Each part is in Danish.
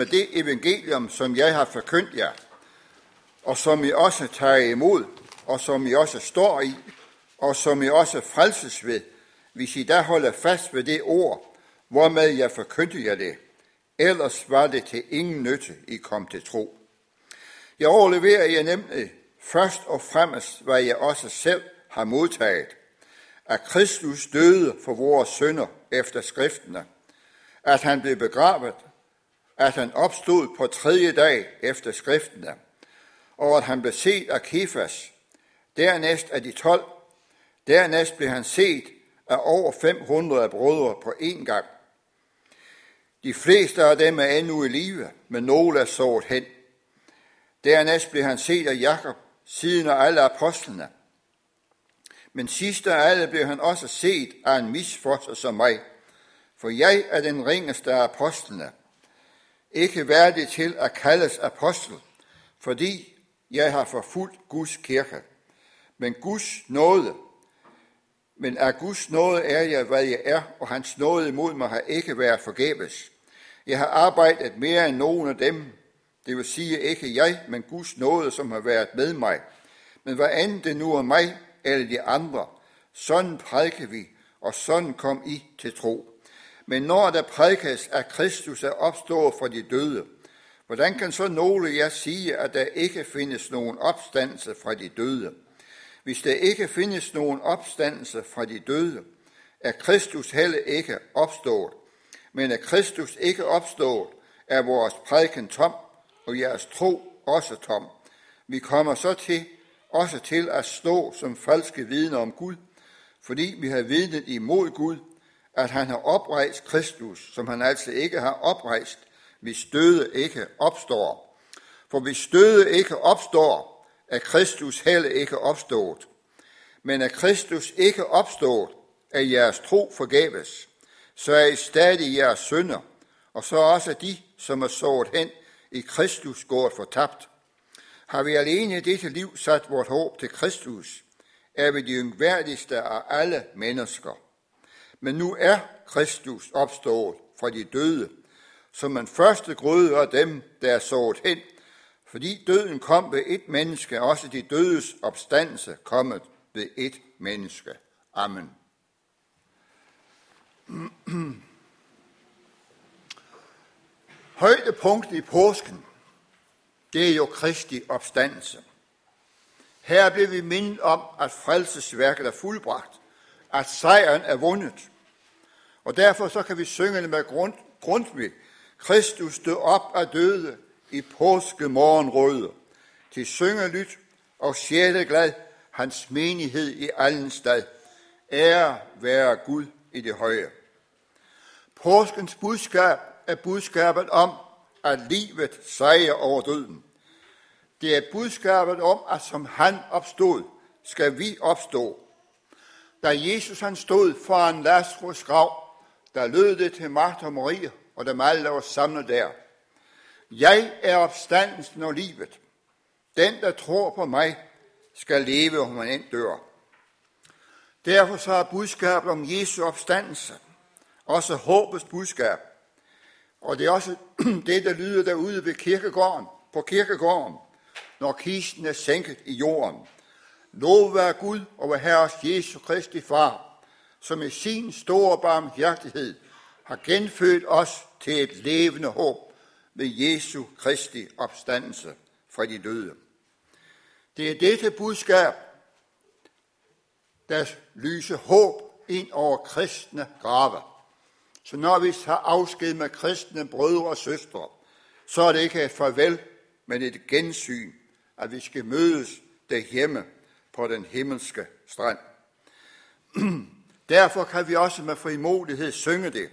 med det evangelium, som jeg har forkyndt jer, og som I også tager imod, og som I også står i, og som I også frelses ved, hvis I da holder fast ved det ord, hvormed jeg forkyndte jer det. Ellers var det til ingen nytte, I kom til tro. Jeg overleverer jer nemlig først og fremmest, hvad jeg også selv har modtaget, at Kristus døde for vores sønder efter skriftene, at han blev begravet, at han opstod på tredje dag efter skriftene, og at han blev set af Kefas, dernæst af de tolv, dernæst blev han set af over 500 brødre på én gang. De fleste af dem er endnu i live, men nogle er såret hen. Dernæst blev han set af Jakob, siden af alle apostlene. Men sidst af alle blev han også set af en misforser som mig, for jeg er den ringeste af apostlene, ikke værdig til at kaldes apostel, fordi jeg har forfulgt Guds kirke. Men Guds nåde, men af Guds nåde er jeg, hvad jeg er, og hans nåde imod mig har ikke været forgæves. Jeg har arbejdet mere end nogen af dem, det vil sige ikke jeg, men Guds nåde, som har været med mig. Men hvad end det nu er mig eller de andre, sådan prædike vi, og sådan kom I til tro. Men når der prædikes, at Kristus er opstået fra de døde, hvordan kan så nogle jer sige, at der ikke findes nogen opstandelse fra de døde? Hvis der ikke findes nogen opstandelse fra de døde, er Kristus heller ikke opstået. Men er Kristus ikke opstået, er vores prædiken tom, og jeres tro også tom. Vi kommer så til, også til at stå som falske vidner om Gud, fordi vi har vidnet imod Gud, at han har oprejst Kristus, som han altså ikke har oprejst, hvis døde ikke opstår. For hvis døde ikke opstår, er Kristus heller ikke opstået. Men er Kristus ikke opstået, er jeres tro forgæves. Så er I stadig jeres sønder, og så også de, som er sået hen i Kristus gået fortabt. Har vi alene i dette liv sat vort håb til Kristus, er vi de yngværdigste af alle mennesker. Men nu er Kristus opstået fra de døde, som man første grøde af dem, der er sået hen, fordi døden kom ved et menneske, også de dødes opstandelse kommet ved et menneske. Amen. Højdepunktet i påsken, det er jo Kristi opstandelse. Her bliver vi mindet om, at frelsesværket er fuldbragt, at sejren er vundet. Og derfor så kan vi synge det med grund, Grundtvig. Kristus stod op af døde i påske morgenrøde. Til syngelyt og glad, hans menighed i allen stad. Ære være Gud i det høje. Påskens budskab er budskabet om, at livet sejrer over døden. Det er budskabet om, at som han opstod, skal vi opstå. Da Jesus han stod foran Lazarus grav, der lød det til Martha og Maria og dem alle, der var samlet der. Jeg er opstandelsen og livet. Den, der tror på mig, skal leve, om man end dør. Derfor så er budskabet om Jesu opstandelse også håbets budskab. Og det er også det, der lyder derude ved kirkegården, på kirkegården, når kisten er sænket i jorden. Lov være Gud og være Herres Jesu Kristi Far, som i sin store barmhjertighed har genfødt os til et levende håb ved Jesu Kristi opstandelse fra de døde. Det er dette budskab, der lyser håb ind over kristne grave. Så når vi tager afsked med kristne brødre og søstre, så er det ikke et farvel, men et gensyn, at vi skal mødes derhjemme på den himmelske strand. Derfor kan vi også med frimodighed synge det.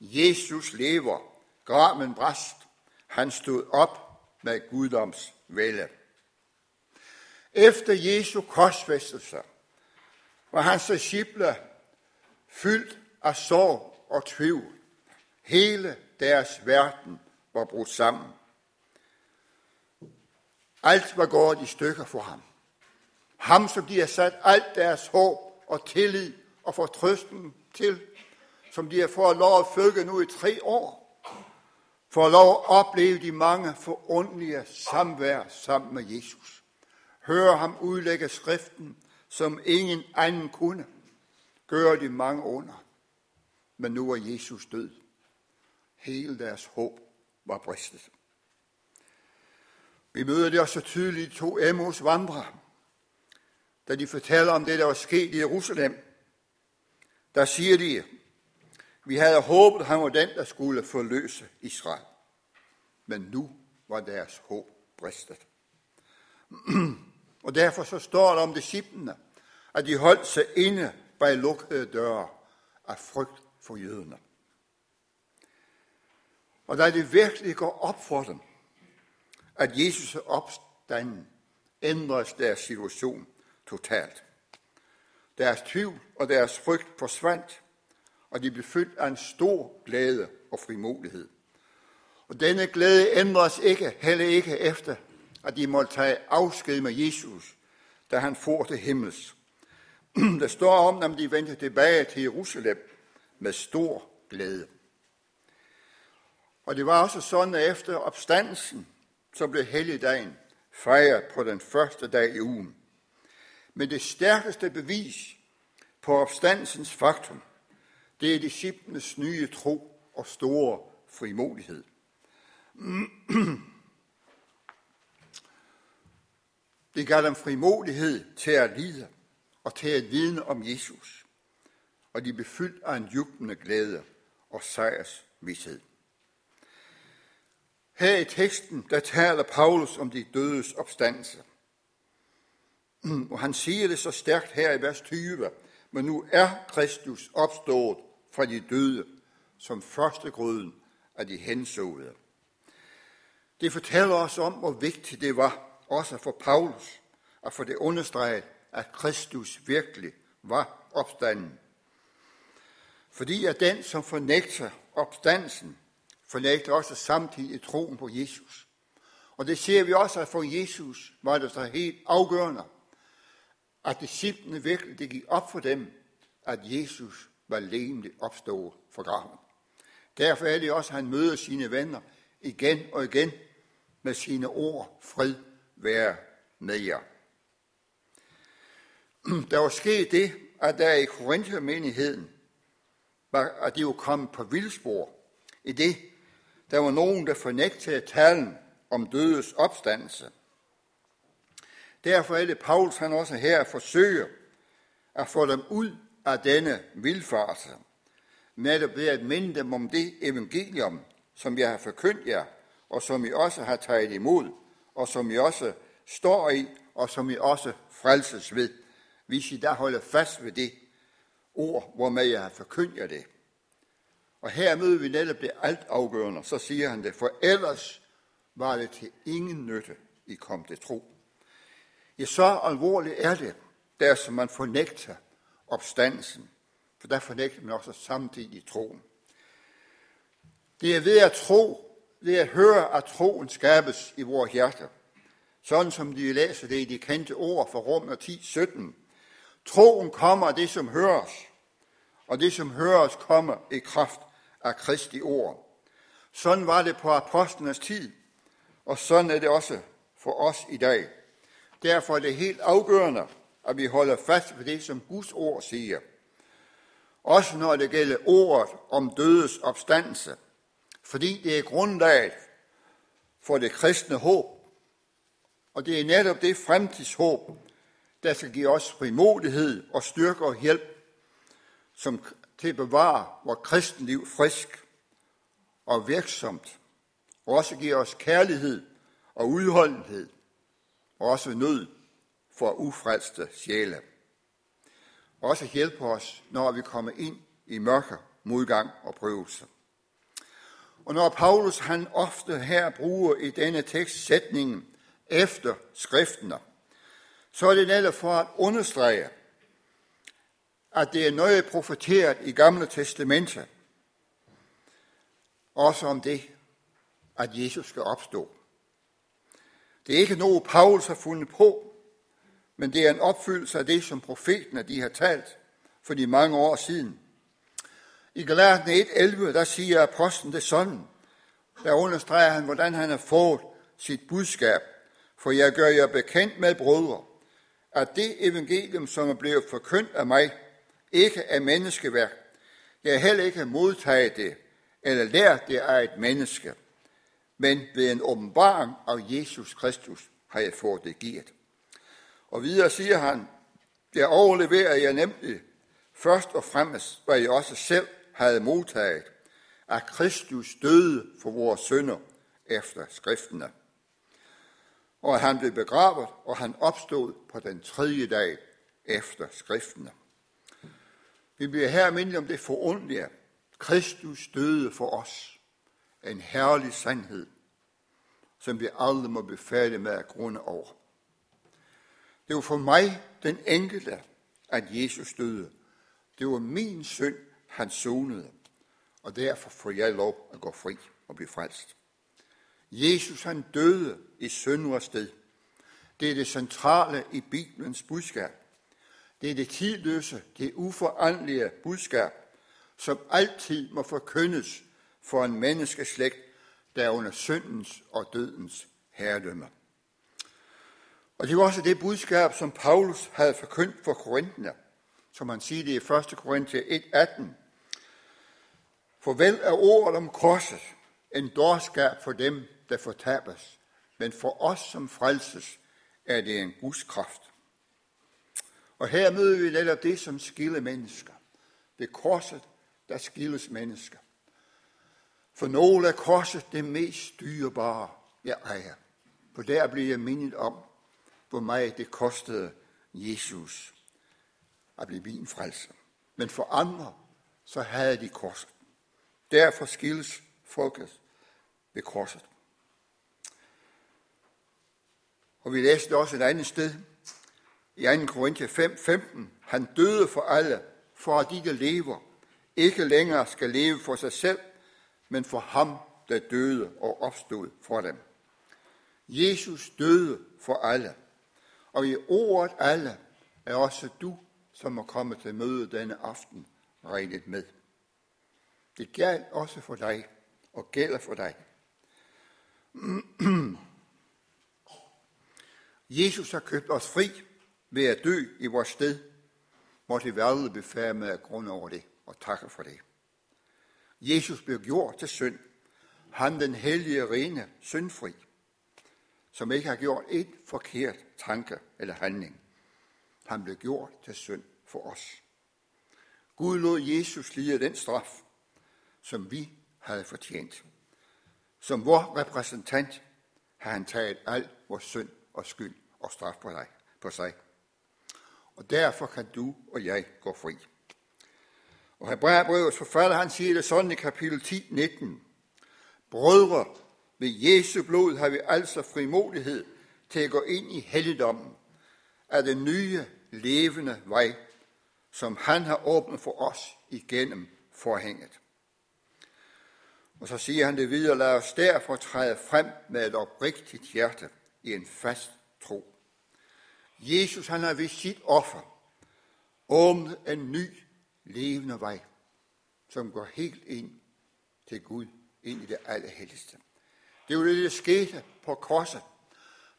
Jesus lever, graven brast, han stod op med guddoms vælde. Efter Jesu korsfæstelse var hans disciple fyldt af sorg og tvivl. Hele deres verden var brudt sammen. Alt var gået i stykker for ham. Ham, som de har sat alt deres håb og tillid og fortrøsten til, som de har fået lov at følge nu i tre år. får lov at opleve de mange forundelige samvær sammen med Jesus. Høre ham udlægge skriften, som ingen anden kunne. Gør de mange under. Men nu er Jesus død. Hele deres håb var bristet. Vi møder det også så tydeligt to Emos vandre, da de fortæller om det, der var sket i Jerusalem. Der siger de, vi havde håbet, han var den, der skulle forløse Israel. Men nu var deres håb bristet. Og derfor så står der om disciplene, at de holdt sig inde bag lukkede døre af frygt for jøderne. Og da det virkelig går op for dem, at Jesus er opstanden, ændres deres situation totalt. Deres tvivl og deres frygt forsvandt, og de blev fyldt af en stor glæde og frimodighed. Og denne glæde ændres ikke, heller ikke efter, at de måtte tage afsked med Jesus, da han for til himmels. Der står om, at de vendte tilbage til Jerusalem med stor glæde. Og det var også sådan, at efter opstandelsen, så blev helligdagen fejret på den første dag i ugen. Men det stærkeste bevis på opstandelsens faktum, det er disciplenes nye tro og store frimodighed. Det gav dem frimodighed til at lide og til at vidne om Jesus. Og de blev fyldt af en jublende glæde og sejrs vidshed. Her i teksten, der taler Paulus om de dødes opstandelse. Og han siger det så stærkt her i vers 20, men nu er Kristus opstået fra de døde som første grøden af de hensåede. Det fortæller os om, hvor vigtigt det var, også for Paulus, at få det understreget, at Kristus virkelig var opstanden. Fordi at den, som fornægter opstandelsen, fornægter også samtidig troen på Jesus. Og det ser vi også, at for Jesus var det så helt afgørende, at disciplene virkelig, det gik op for dem, at Jesus var lægemligt opstået fra graven. Derfor er det også, at han møder sine venner igen og igen med sine ord, fred være med jer. Der var sket det, at der i Korinther-menigheden, var, at de var kommet på vildspor i det, der var nogen, der fornægtede talen om dødes opstandelse. Derfor er det Paulus, han også her forsøger at få dem ud af denne vildfarelse, netop ved at minde dem om det evangelium, som jeg har forkyndt jer, og som I også har taget imod, og som I også står i, og som I også frelses ved, hvis I da holder fast ved det ord, hvormed jeg har forkyndt jer det. Og her møder vi netop det alt afgørende, så siger han det, for ellers var det til ingen nytte, I kom til tro. Ja, så alvorligt er det, der som man fornægter opstandelsen, for der fornægter man også samtidig troen. Det er ved at tro, det er at høre, at troen skabes i vores hjerter. Sådan som de læser det i de kendte ord fra Rom 10, 17. Troen kommer af det, som høres, og det, som høres, kommer i kraft af Kristi ord. Sådan var det på apostlenes tid, og sådan er det også for os i dag. Derfor er det helt afgørende, at vi holder fast ved det, som Guds ord siger. Også når det gælder ordet om dødes opstandelse, fordi det er grundlaget for det kristne håb. Og det er netop det fremtidshåb, der skal give os frimodighed og styrke og hjælp som til at bevare vores kristenliv frisk og virksomt, og også giver os kærlighed og udholdenhed, også nød for ufrelste sjæle. Også hjælpe os, når vi kommer ind i mørke, modgang og prøvelse. Og når Paulus han ofte her bruger i denne tekst sætningen efter skriftene, så er det netop for at understrege, at det er noget profeteret i Gamle Testamente, også om det, at Jesus skal opstå. Det er ikke noget, Paulus har fundet på, men det er en opfyldelse af det, som profeterne de har talt for de mange år siden. I Galaterne 1.11, der siger apostlen det sådan, der understreger han, hvordan han har fået sit budskab. For jeg gør jer bekendt med brødre, at det evangelium, som er blevet forkyndt af mig, ikke er menneskeværk. Jeg har heller ikke modtaget det, eller lært det af et menneske, men ved en åbenbaring af Jesus Kristus har jeg fået det givet. Og videre siger han, det overleverer jeg nemlig først og fremmest, hvad jeg også selv havde modtaget, at Kristus døde for vores synder efter skriftene. Og at han blev begravet, og han opstod på den tredje dag efter skriftene. Vi bliver her mindet om det forundelige. Kristus døde for os. En herlig sandhed, som vi aldrig må befale med at grunde over. Det var for mig den enkelte, at Jesus døde. Det var min synd, han sonede, og derfor får jeg lov at gå fri og blive frelst. Jesus han døde i synders sted. Det er det centrale i Bibelens budskab. Det er det tidløse, det uforandelige budskab, som altid må forkyndes for en menneskeslægt, der er under syndens og dødens herredømme. Og det var også det budskab, som Paulus havde forkyndt for Korinther, som han siger det i 1. Korinther 1.18. For vel er ordet om korset en dårskab for dem, der fortabes, men for os, som frelses, er det en Guds kraft. Og her møder vi netop det, som skiller mennesker. Ved korset, der skilles mennesker. For nogle er korset det mest dyrebare, jeg ejer. For der bliver jeg mindet om, hvor meget det kostede Jesus at blive min frelser. Men for andre, så havde de korset. Derfor skilles folket ved korset. Og vi læste også et andet sted, i 2. Korinther 5, 15. Han døde for alle, for at de, der lever, ikke længere skal leve for sig selv, men for ham, der døde og opstod for dem. Jesus døde for alle. Og i ordet alle er også du, som er kommet til møde denne aften, regnet med. Det gælder også for dig, og gælder for dig. Jesus har købt os fri ved at dø i vores sted. Måtte vi aldrig befærde med at grunde over det, og takke for det. Jesus blev gjort til synd. Han den hellige, rene, syndfri, som ikke har gjort et forkert tanke eller handling. Han blev gjort til synd for os. Gud lod Jesus lide den straf, som vi havde fortjent. Som vor repræsentant har han taget al vores synd og skyld og straf på, dig, på sig. Og derfor kan du og jeg gå fri. Og Hebræerbrevets forfatter, han siger det sådan i kapitel 10, 19. Brødre, ved Jesu blod har vi altså frimodighed til at gå ind i helligdommen af den nye, levende vej, som han har åbnet for os igennem forhænget. Og så siger han det videre, lad os derfor træde frem med et oprigtigt hjerte i en fast tro. Jesus han har ved sit offer åbnet en ny levende vej, som går helt ind til Gud, ind i det allerhelligste. Det var det, der skete på korset,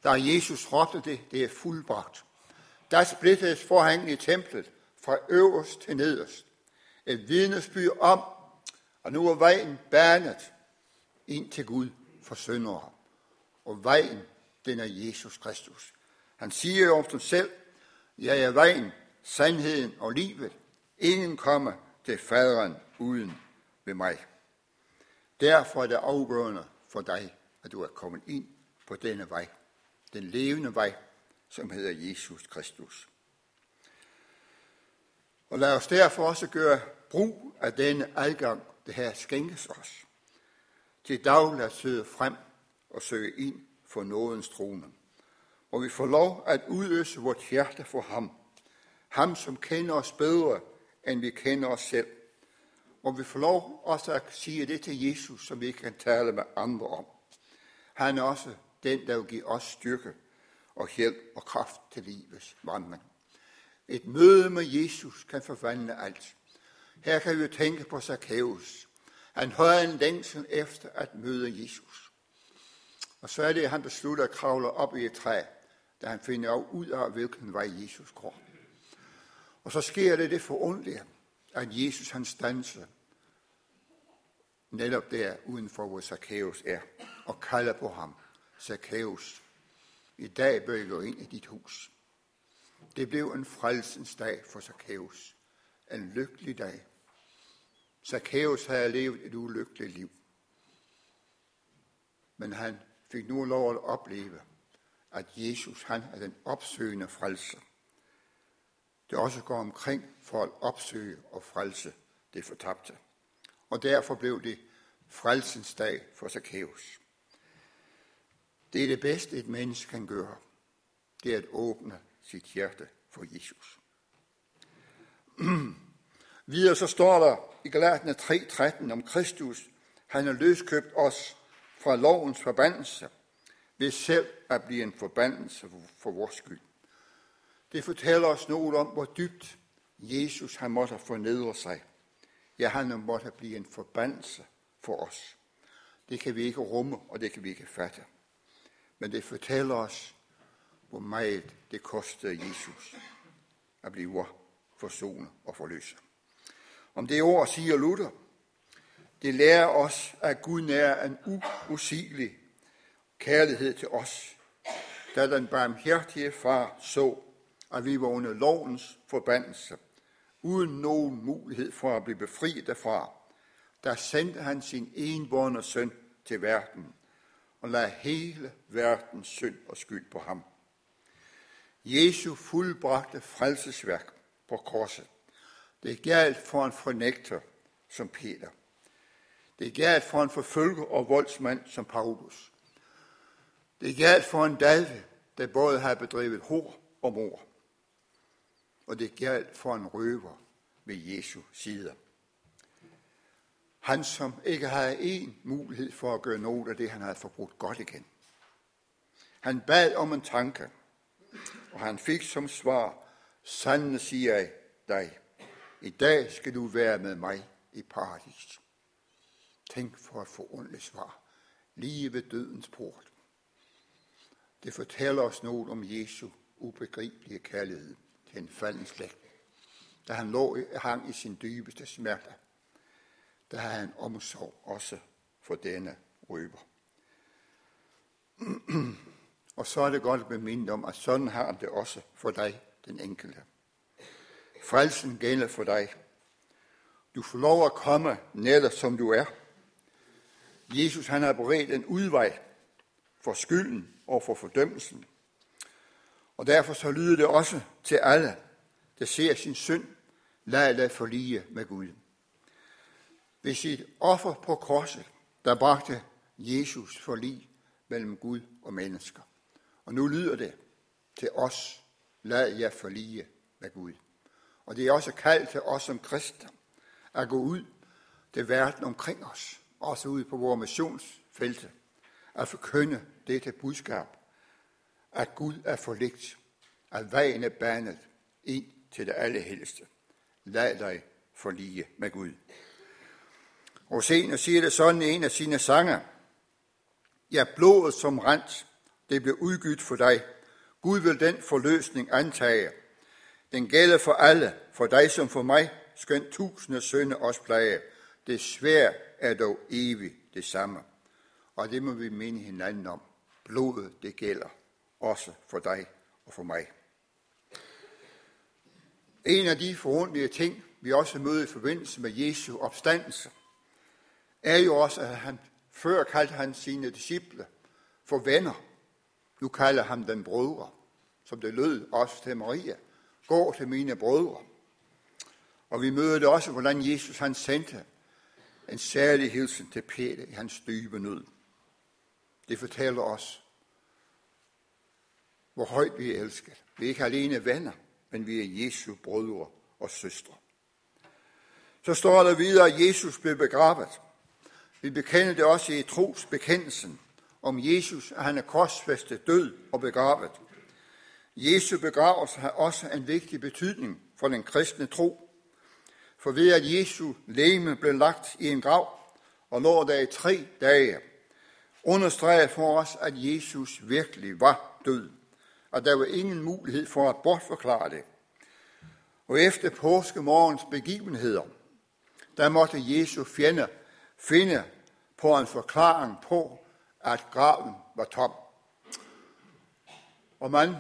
da Jesus råbte det, det er fuldbragt. Der splittedes forhængen i templet fra øverst til nederst. Et vidnesbyrd om, og nu er vejen banet ind til Gud for syndere. Og vejen, den er Jesus Kristus. Han siger jo om sig selv, jeg er vejen, sandheden og livet. Ingen kommer til faderen uden ved mig. Derfor er det afgørende for dig, at du er kommet ind på denne vej. Den levende vej, som hedder Jesus Kristus. Og lad os derfor også gøre brug af denne adgang, det her skænkes os. Til daglig at søge frem og søge ind for nådens trone. Og vi får lov at udøse vort hjerte for ham. Ham, som kender os bedre, end vi kender os selv. Og vi får lov også at sige det til Jesus, som vi ikke kan tale med andre om. Han er også den, der vil give os styrke og hjælp og kraft til livets vandring. Et møde med Jesus kan forvandle alt. Her kan vi tænke på Zacchaeus. Han havde en længsel efter at møde Jesus. Og så er det, at han beslutter at kravle op i et træ, da han finder ud af, hvilken vej Jesus går. Og så sker det det forundelige, at Jesus han stanser netop der udenfor, hvor Zacchaeus er, og kalder på ham. Zacchaeus, i dag bør jeg gå ind i dit hus. Det blev en frelsens dag for Zacchaeus. En lykkelig dag. Zacchaeus havde levet et ulykkeligt liv. Men han fik nu lov at opleve, at Jesus han er den opsøgende frelser. Det også går omkring for at opsøge og frelse det fortabte. Og derfor blev det frelsens dag for Zacchaeus. Det er det bedste, et menneske kan gøre. Det er at åbne sit hjerte for Jesus. Videre så står der i Galaterne 3.13 om Kristus. Han har løskøbt os fra lovens forbandelse ved selv at blive en forbandelse for vores skyld. Det fortæller os noget om, hvor dybt Jesus har måtte fornedre sig. Ja, han har måttet blive en forbandelse for os. Det kan vi ikke rumme, og det kan vi ikke fatte. Men det fortæller os, hvor meget det kostede Jesus at blive forsonet og forløse. Om det ord siger Luther, det lærer os, at Gud nærer en usigelig kærlighed til os, da den barmhjertige far så, at vi var under lovens forbandelse, uden nogen mulighed for at blive befriet derfra, der sendte han sin enborne søn til verden og lagde hele verdens synd og skyld på ham. Jesu fuldbragte frelsesværk på korset. Det galt for en fornægter som Peter. Det galt for en forfølger og voldsmand som Paulus. Det galt for en David, der både har bedrevet hår og mor. Og det galt for en røver ved Jesu sider. Han, som ikke havde en mulighed for at gøre noget af det, han havde forbrugt godt igen. Han bad om en tanke, og han fik som svar, sandelig siger jeg dig, i dag skal du være med mig i paradis. Tænk for et forunderligt svar. Lige ved dødens port. Det fortæller os noget om Jesu ubegribelige kærlighed til en falden slægt. Da han lå hang i sin dybeste smerte, der havde han omsorg også for denne røber. Og så er det godt at beminde om, at sådan har han det også for dig, den enkelte. Frelsen gælder for dig. Du får lov at komme netop som du er. Jesus han har beredt en udvej for skylden og for fordømmelsen. Og derfor så lyder det også til alle, der ser sin synd, lad dig forlige med Gud. Ved sit offer på korset, der bragte Jesus forlig mellem Gud og mennesker. Og nu lyder det til os, lad jer forlige med Gud. Og det er også kaldt til os som kristne at gå ud til verden omkring os, også ud på vores missionsfelte, at forkynde dette budskab, at Gud er forligt, at vejen er banet ind til det allerhelste. Lad dig forlige med Gud. Og senere siger det sådan i en af sine sanger. Ja, blodet som rent, det blev udgydt for dig. Gud vil den forløsning antage. Den gælder for alle, for dig som for mig, skønt tusinde sønne os plage. Det svær er dog evigt det samme. Og det må vi minde hinanden om. Blodet, det gælder også for dig og for mig. En af de forunderlige ting, vi også møder i forbindelse med Jesu opstandelse, er jo også, at han før kaldte han sine disciple for venner. Nu kalder han dem brødre, som det lød også til Maria. Gå til mine brødre. Og vi møder det også, hvordan Jesus han sendte en særlig hilsen til Peter i hans dybe nød. Det fortæller os, hvor højt vi er elsket. Vi er ikke alene venner, men vi er Jesu brødre og søstre. Så står der videre, at Jesus blev begravet. Vi bekender det også i trosbekendelsen om Jesus, at han er korsfæstet, død og begravet. Jesu begravelse har også en vigtig betydning for den kristne tro. For ved at Jesu læme blev lagt i en grav, og når der i tre dage understreger for os, at Jesus virkelig var død, og der var ingen mulighed for at bortforklare det. Og efter påskemorgens begivenheder, der måtte Jesu fjende finde på en forklaring på, at graven var tom. Og man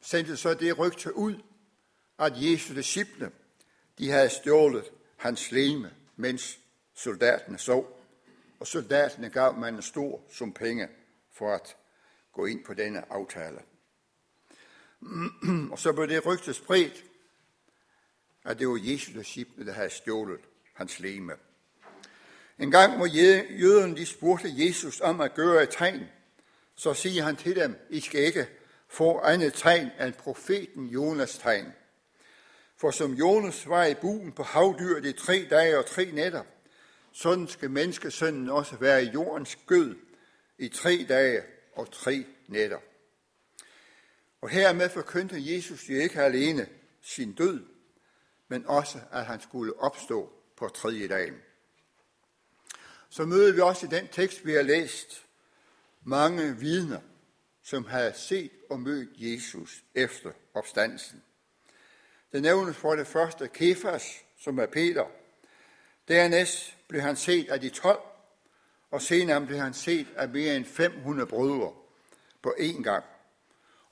sendte så det rygte ud, at Jesu disciple, de havde stjålet hans leme, mens soldaterne så. Og soldaterne gav man en stor sum penge for at gå ind på denne aftale og så blev det rygte spredt, at det var Jesu disciple, der havde stjålet hans leme. En gang hvor jøderne de spurgte Jesus om at gøre et tegn, så siger han til dem, I skal ikke få andet tegn end profeten Jonas tegn. For som Jonas var i buen på havdyr i tre dage og tre nætter, sådan skal menneskesønnen også være i jordens gød i tre dage og tre nætter. Og hermed forkyndte Jesus jo ikke alene sin død, men også at han skulle opstå på tredje dagen. Så møder vi også i den tekst, vi har læst, mange vidner, som havde set og mødt Jesus efter opstandelsen. Det nævnes for det første Kefas, som er Peter. Dernæst blev han set af de 12, og senere blev han set af mere end 500 brødre på én gang.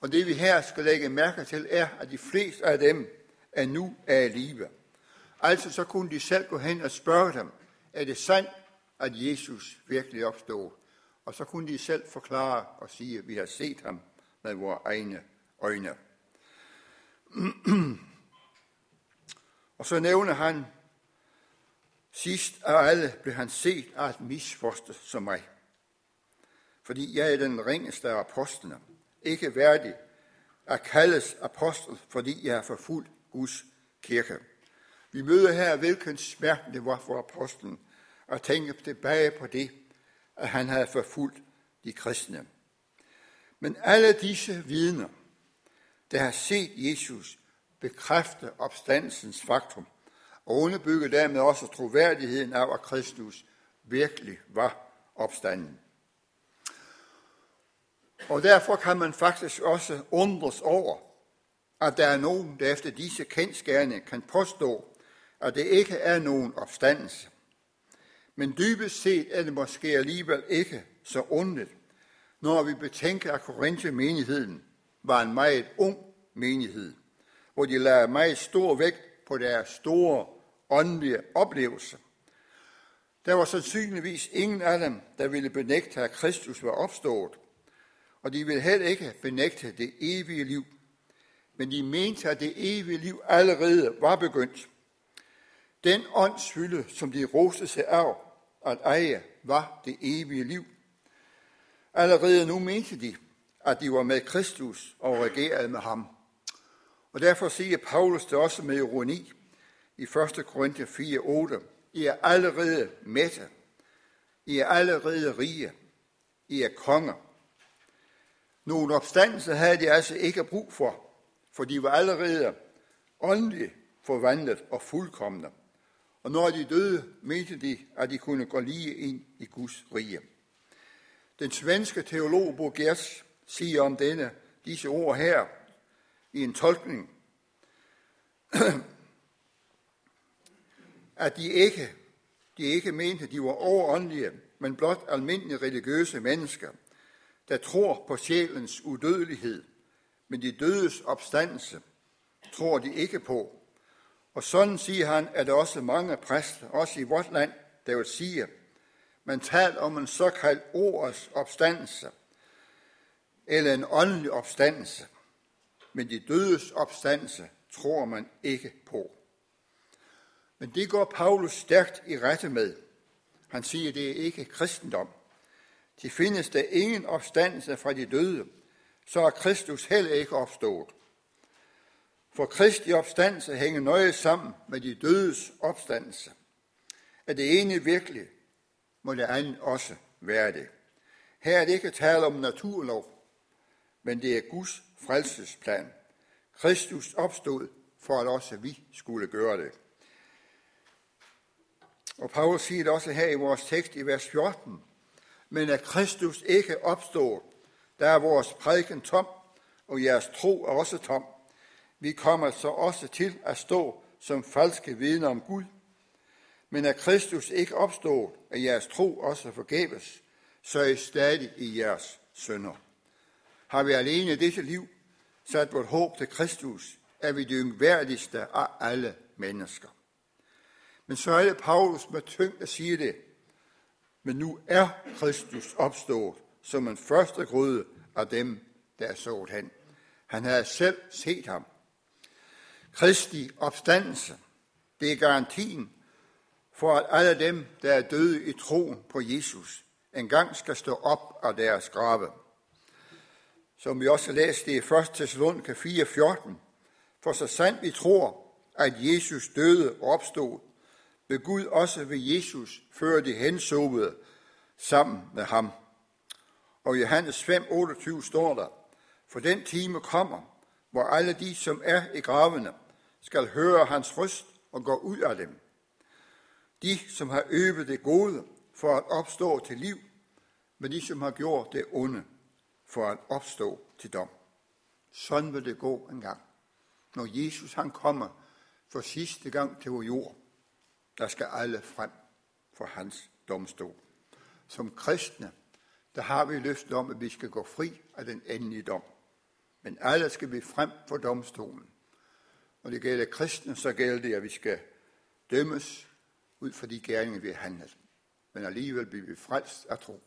Og det vi her skal lægge mærke til er, at de fleste af dem er nu er i live. Altså så kunne de selv gå hen og spørge dem, er det sandt, at Jesus virkelig opstod? Og så kunne de selv forklare og sige, at vi har set ham med vores egne øjne. og så nævner han, sidst af alle blev han set af et misforste som mig. Fordi jeg er den ringeste af apostlene, ikke værdig at kaldes apostel, fordi jeg har forfulgt Guds kirke. Vi møder her, hvilken smerte det var for apostlen at tænke tilbage på det, at han havde forfulgt de kristne. Men alle disse vidner, der har set Jesus bekræfte opstandelsens faktum, og underbygge dermed også troværdigheden af, at Kristus virkelig var opstanden. Og derfor kan man faktisk også undres over, at der er nogen, der efter disse kendskærne kan påstå, at det ikke er nogen opstandelse. Men dybest set er det måske alligevel ikke så ondt, når vi betænker, at Korinthe-menigheden var en meget ung menighed, hvor de lagde meget stor vægt på deres store åndelige oplevelser. Der var sandsynligvis ingen af dem, der ville benægte, at Kristus var opstået, og de ville heller ikke benægte det evige liv. Men de mente, at det evige liv allerede var begyndt. Den åndsfylde, som de roste sig af at eje, var det evige liv. Allerede nu mente de, at de var med Kristus og regerede med ham. Og derfor siger Paulus det også med ironi i 1. Korinther 4:8. I er allerede mætte. I er allerede rige. I er konger. Nogen opstandelse havde de altså ikke brug for, for de var allerede åndeligt forvandlet og fuldkommende. Og når de døde, mente de, at de kunne gå lige ind i Guds rige. Den svenske teolog Bo Gers siger om denne, disse ord her i en tolkning, at de ikke, de ikke mente, at de var overåndelige, men blot almindelige religiøse mennesker, der tror på sjælens udødelighed, men de dødes opstandelse tror de ikke på. Og sådan siger han, at der også mange præster, også i vort land, der vil sige, man taler om en såkaldt ordets opstandelse, eller en åndelig opstandelse, men de dødes opstandelse tror man ikke på. Men det går Paulus stærkt i rette med. Han siger, at det er ikke kristendom. De findes der ingen opstandelse fra de døde, så er Kristus heller ikke opstået. For Kristi opstandelse hænger nøje sammen med de dødes opstandelse. Er det ene virkelig, må det andet også være det. Her er det ikke tale om naturlov, men det er Guds frelsesplan. Kristus opstod for at også vi skulle gøre det. Og Paulus siger det også her i vores tekst i vers 14. Men at Kristus ikke opstår, der er vores prædiken tom, og jeres tro er også tom. Vi kommer så også til at stå som falske vidner om Gud. Men at Kristus ikke opstår, er jeres tro også forgæves, så er I stadig i jeres sønder. Har vi alene dette liv sat vort håb til Kristus, er vi det yngværdigste af alle mennesker. Men så er det Paulus med tyngde at sige det. Men nu er Kristus opstået som en første gryde af dem, der er sået hen. Han havde selv set ham. Kristi opstandelse, det er garantien for, at alle dem, der er døde i troen på Jesus, engang skal stå op af deres grave. Som vi også læste i 1. Thessalonike 4:14, for så sandt vi tror, at Jesus døde og opstod, vil Gud også ved Jesus føre de hensovede sammen med ham. Og i Johannes 5:28 står der, for den time kommer, hvor alle de, som er i gravene, skal høre hans røst og gå ud af dem. De, som har øvet det gode for at opstå til liv, men de, som har gjort det onde for at opstå til dom. Sådan vil det gå en gang. Når Jesus han kommer for sidste gang til vores jord, der skal alle frem for hans domstol. Som kristne, der har vi løftet om, at vi skal gå fri af den endelige dom. Men alle skal vi frem for domstolen. Når det gælder kristne, så gælder det, at vi skal dømmes ud fra de gerninger, vi har handlet. Men alligevel bliver vi frelst af tro.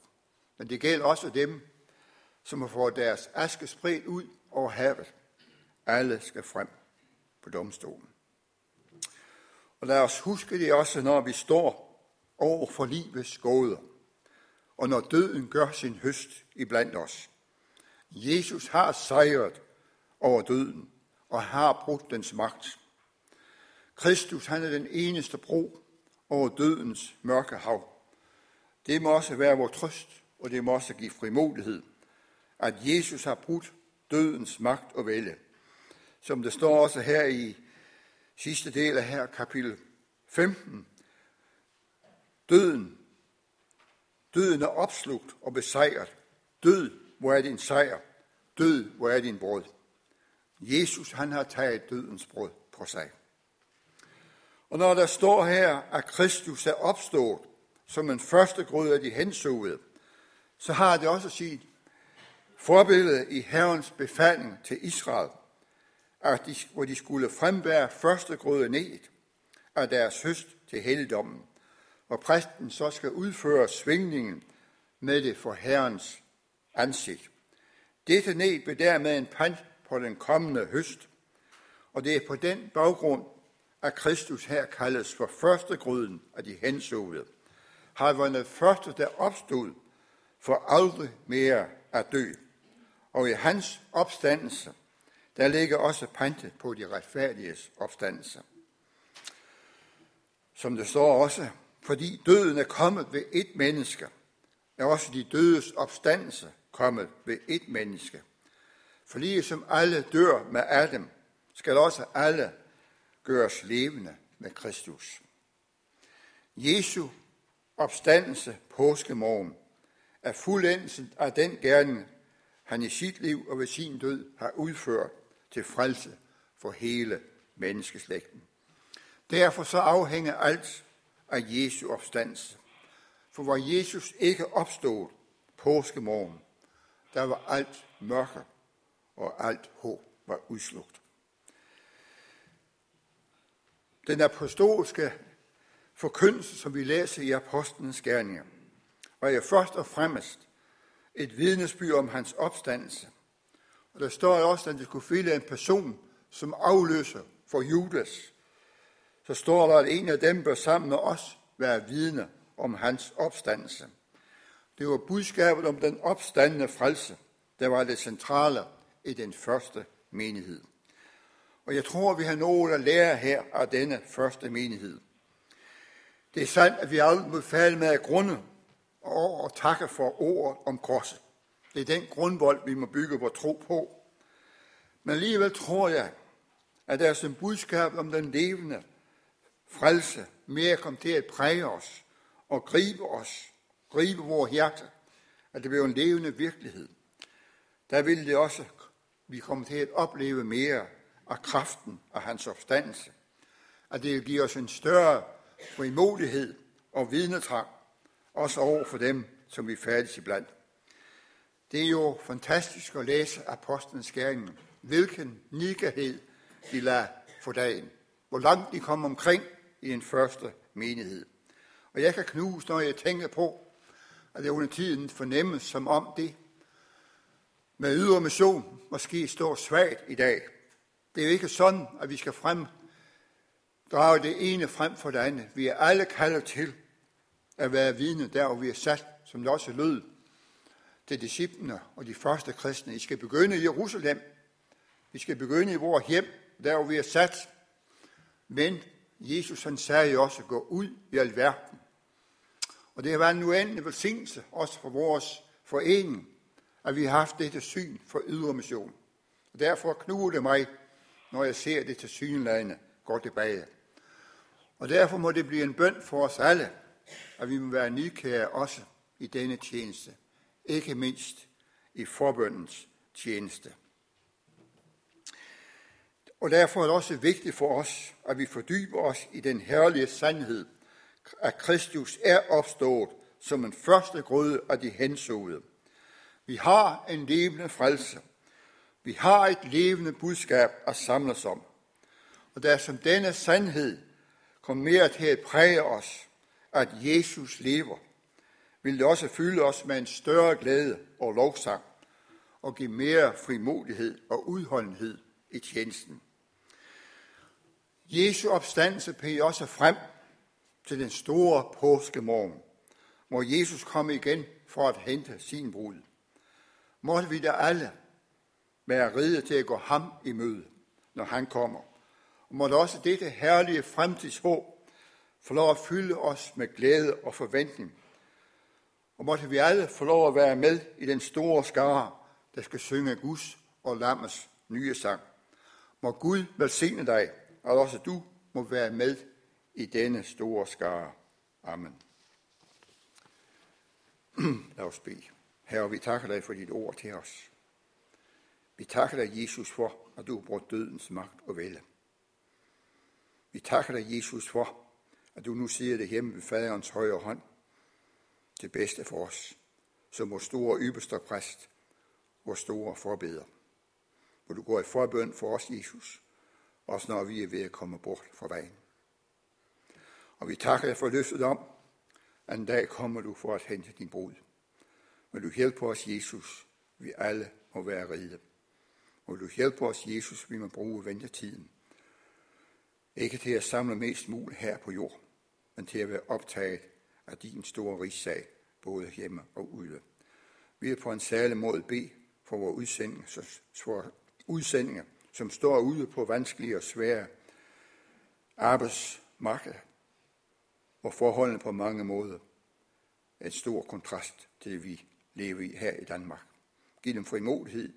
Men det gælder også dem, som har fået deres aske spredt ud over havet. Alle skal frem på domstolen. Og lad os huske det også, når vi står over for livets gåder, og når døden gør sin høst iblandt os. Jesus har sejret over døden og har brudt dens magt. Kristus han er den eneste bro over dødens mørke hav. Det må også være vores trøst, og det må også give frimodighed, at Jesus har brudt dødens magt og vælge. Som det står også her i sidste del af her kapitel 15. Døden. Døden er opslugt og besejret. Død, hvor er din sejr? Død, hvor er din brød? Jesus, han har taget dødens brød på sig. Og når der står her, at Kristus er opstået som en første grød af de hensovede, så har det også sit forbillede i Herrens befaling til Israel, at de, hvor de skulle frembære første grøde ned af deres høst til helligdommen, og præsten så skal udføre svingningen med det for Herrens ansigt. Dette ned blev dermed en pant på den kommende høst, og det er på den baggrund, at Kristus her kaldes for første gryden af de hensovede. Han den første, der opstod for aldrig mere at dø. Og i hans opstandelse, der ligger også pantet på de retfærdiges opstandelse. Som det står også, fordi døden er kommet ved et menneske, er også de dødes opstandelse kommet ved et menneske. For lige som alle dør med Adam, skal også alle gøres levende med Kristus. Jesu opstandelse påskemorgen er fuldendelsen af den gerning, han i sit liv og ved sin død har udført til frelse for hele menneskeslægten. Derfor så afhænger alt af Jesu opstandelse. For hvor Jesus ikke opstod påskemorgen, der var alt mørke og alt håb var udslugt. Den apostolske forkyndelse, som vi læser i apostlenes gerninger, var jo først og fremmest et vidnesbyrd om hans opstandelse. Og der står også, at de skulle finde en person, som afløser for Judas. Så står der, at en af dem bør sammen med os være vidne om hans opstandelse. Det var budskabet om den opstandende frelse, der var det centrale i den første menighed. Og jeg tror, vi har noget at lære her af denne første menighed. Det er sandt, at vi aldrig må falde med at grunde og takke for ordet om korset. Det er den grundvold, vi må bygge vores tro på. Men alligevel tror jeg, at der som budskab om den levende frelse mere kom til at præge os og gribe os, gribe vores hjerte, at det blev en levende virkelighed. Der ville det også, vi kommer til at opleve mere af kraften og hans opstandelse. At det vil give os en større frimodighed og vidnetrang, også over for dem, som vi færdes iblandt. Det er jo fantastisk at læse Apostlenes gerninger. Hvilken nikkerhed de lader for dagen. Hvor langt de kom omkring i en første menighed. Og jeg kan knuse, når jeg tænker på, at det under tiden fornemmes som om det med ydre mission måske står svagt i dag. Det er jo ikke sådan, at vi skal frem drage det ene frem for det andet. Vi er alle kaldet til at være vidne der, hvor vi er sat, som det også lød til disciplene og de første kristne. I skal begynde i Jerusalem. I skal begynde i vores hjem, der hvor vi er sat. Men Jesus han sagde jo også, gå ud i alverden. Og det har været en uendelig velsignelse, også for vores forening, at vi har haft dette syn for ydre mission. Og derfor knuger det mig, når jeg ser det til synlande går tilbage. Og derfor må det blive en bøn for os alle, at vi må være nykære også i denne tjeneste. Ikke mindst i forbøndens tjeneste. Og derfor er det også vigtigt for os, at vi fordyber os i den herlige sandhed, at Kristus er opstået som en første grøde af de hensåede. Vi har en levende frelse. Vi har et levende budskab at samle os om. Og der som denne sandhed kommer mere til at præge os, at Jesus lever, vil det også fylde os med en større glæde og lovsang, og give mere frimodighed og udholdenhed i tjenesten. Jesu opstandelse peger også frem til den store påskemorgen, hvor Jesus kom igen for at hente sin brud. Måtte vi da alle være ride til at gå ham i møde, når han kommer. Og måtte også dette herlige fremtidshåb få lov at fylde os med glæde og forventning. Og måtte vi alle få lov at være med i den store skare, der skal synge Guds og Lammets nye sang. Må Gud velsigne dig, og også du må være med i denne store skare. Amen. Lad os bede. Herre, vi takker dig for dit ord til os. Vi takker dig, Jesus, for, at du har brugt dødens magt og vælge. Vi takker dig, Jesus, for, at du nu siger det hjemme ved faderens højre hånd, til bedste for os, som vores store ypperste præst, vores store forbeder. Hvor du går i forbøn for os, Jesus, også når vi er ved at komme bort fra vejen. Og vi takker dig for løftet om, at en dag kommer du for at hente din brud. Vil du hjælpe os, Jesus, vi alle må være ride. Og du hjælpe os, Jesus, vi må bruge ventetiden. Ikke til at samle mest muligt her på jord, men til at være optaget af din store rigssag, både hjemme og ude. Vi er på en særlig måde bede for vores udsendinger, for udsendinger, som står ude på vanskelige og svære arbejdsmarked, hvor forholdene på mange måder er en stor kontrast til det, vi lever i her i Danmark. Giv dem frimodighed,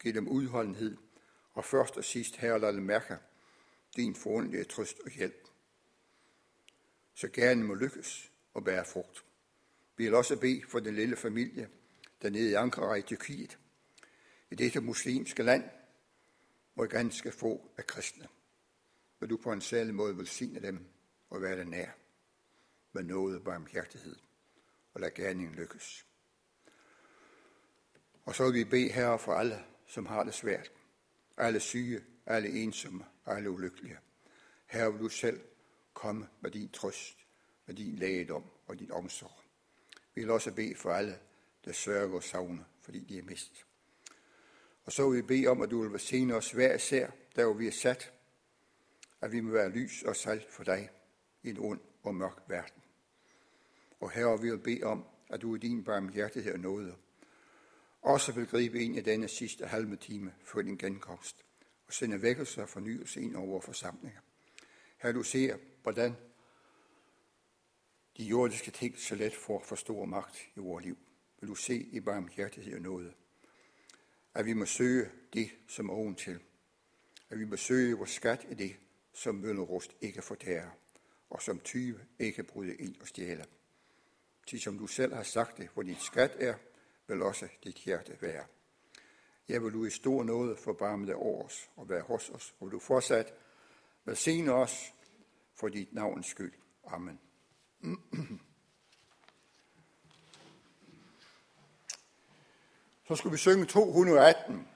giv dem udholdenhed, og først og sidst, her lad dem mærke din forundelige trøst og hjælp. Så gerne må lykkes og bære frugt. Vi vil også bede for den lille familie, der nede i Ankara i Tyrkiet, i dette muslimske land, hvor ganske få er kristne. Vil du på en særlig måde velsigne dem og være der nær med noget barmhjertighed og lad gerningen lykkes. Og så vil vi bede her for alle, som har det svært. Alle syge, alle ensomme, alle ulykkelige. Her vil du selv komme med din trøst, med din lægedom og din omsorg. Vi vil også bede for alle, der sørger og savner, fordi de er mistet. Og så vil vi bede om, at du vil velsigne os hver især, der hvor vi er sat, at vi må være lys og salt for dig i en ond og mørk verden. Og herre, vi vil bede om, at du i din barmhjertighed og nåde også vil gribe ind i denne sidste halve time før din genkomst og sende vækkelse og fornyelse ind over forsamlinger. Her du ser, hvordan de jordiske ting så let får for stor magt i vores liv. Vil du se i barmhjertighed og nåde, at vi må søge det, som er oven til. At vi må søge vores skat i det, som rust ikke fortærer. og som tyve ikke bryde ind og stjæle. Til som du selv har sagt det, hvor dit skat er, vil også dit hjerte være. Jeg vil du i stor nåde forbarme dig over os og være hos os, og du fortsat velsigne os for dit navns skyld. Amen. Så skulle vi synge 218.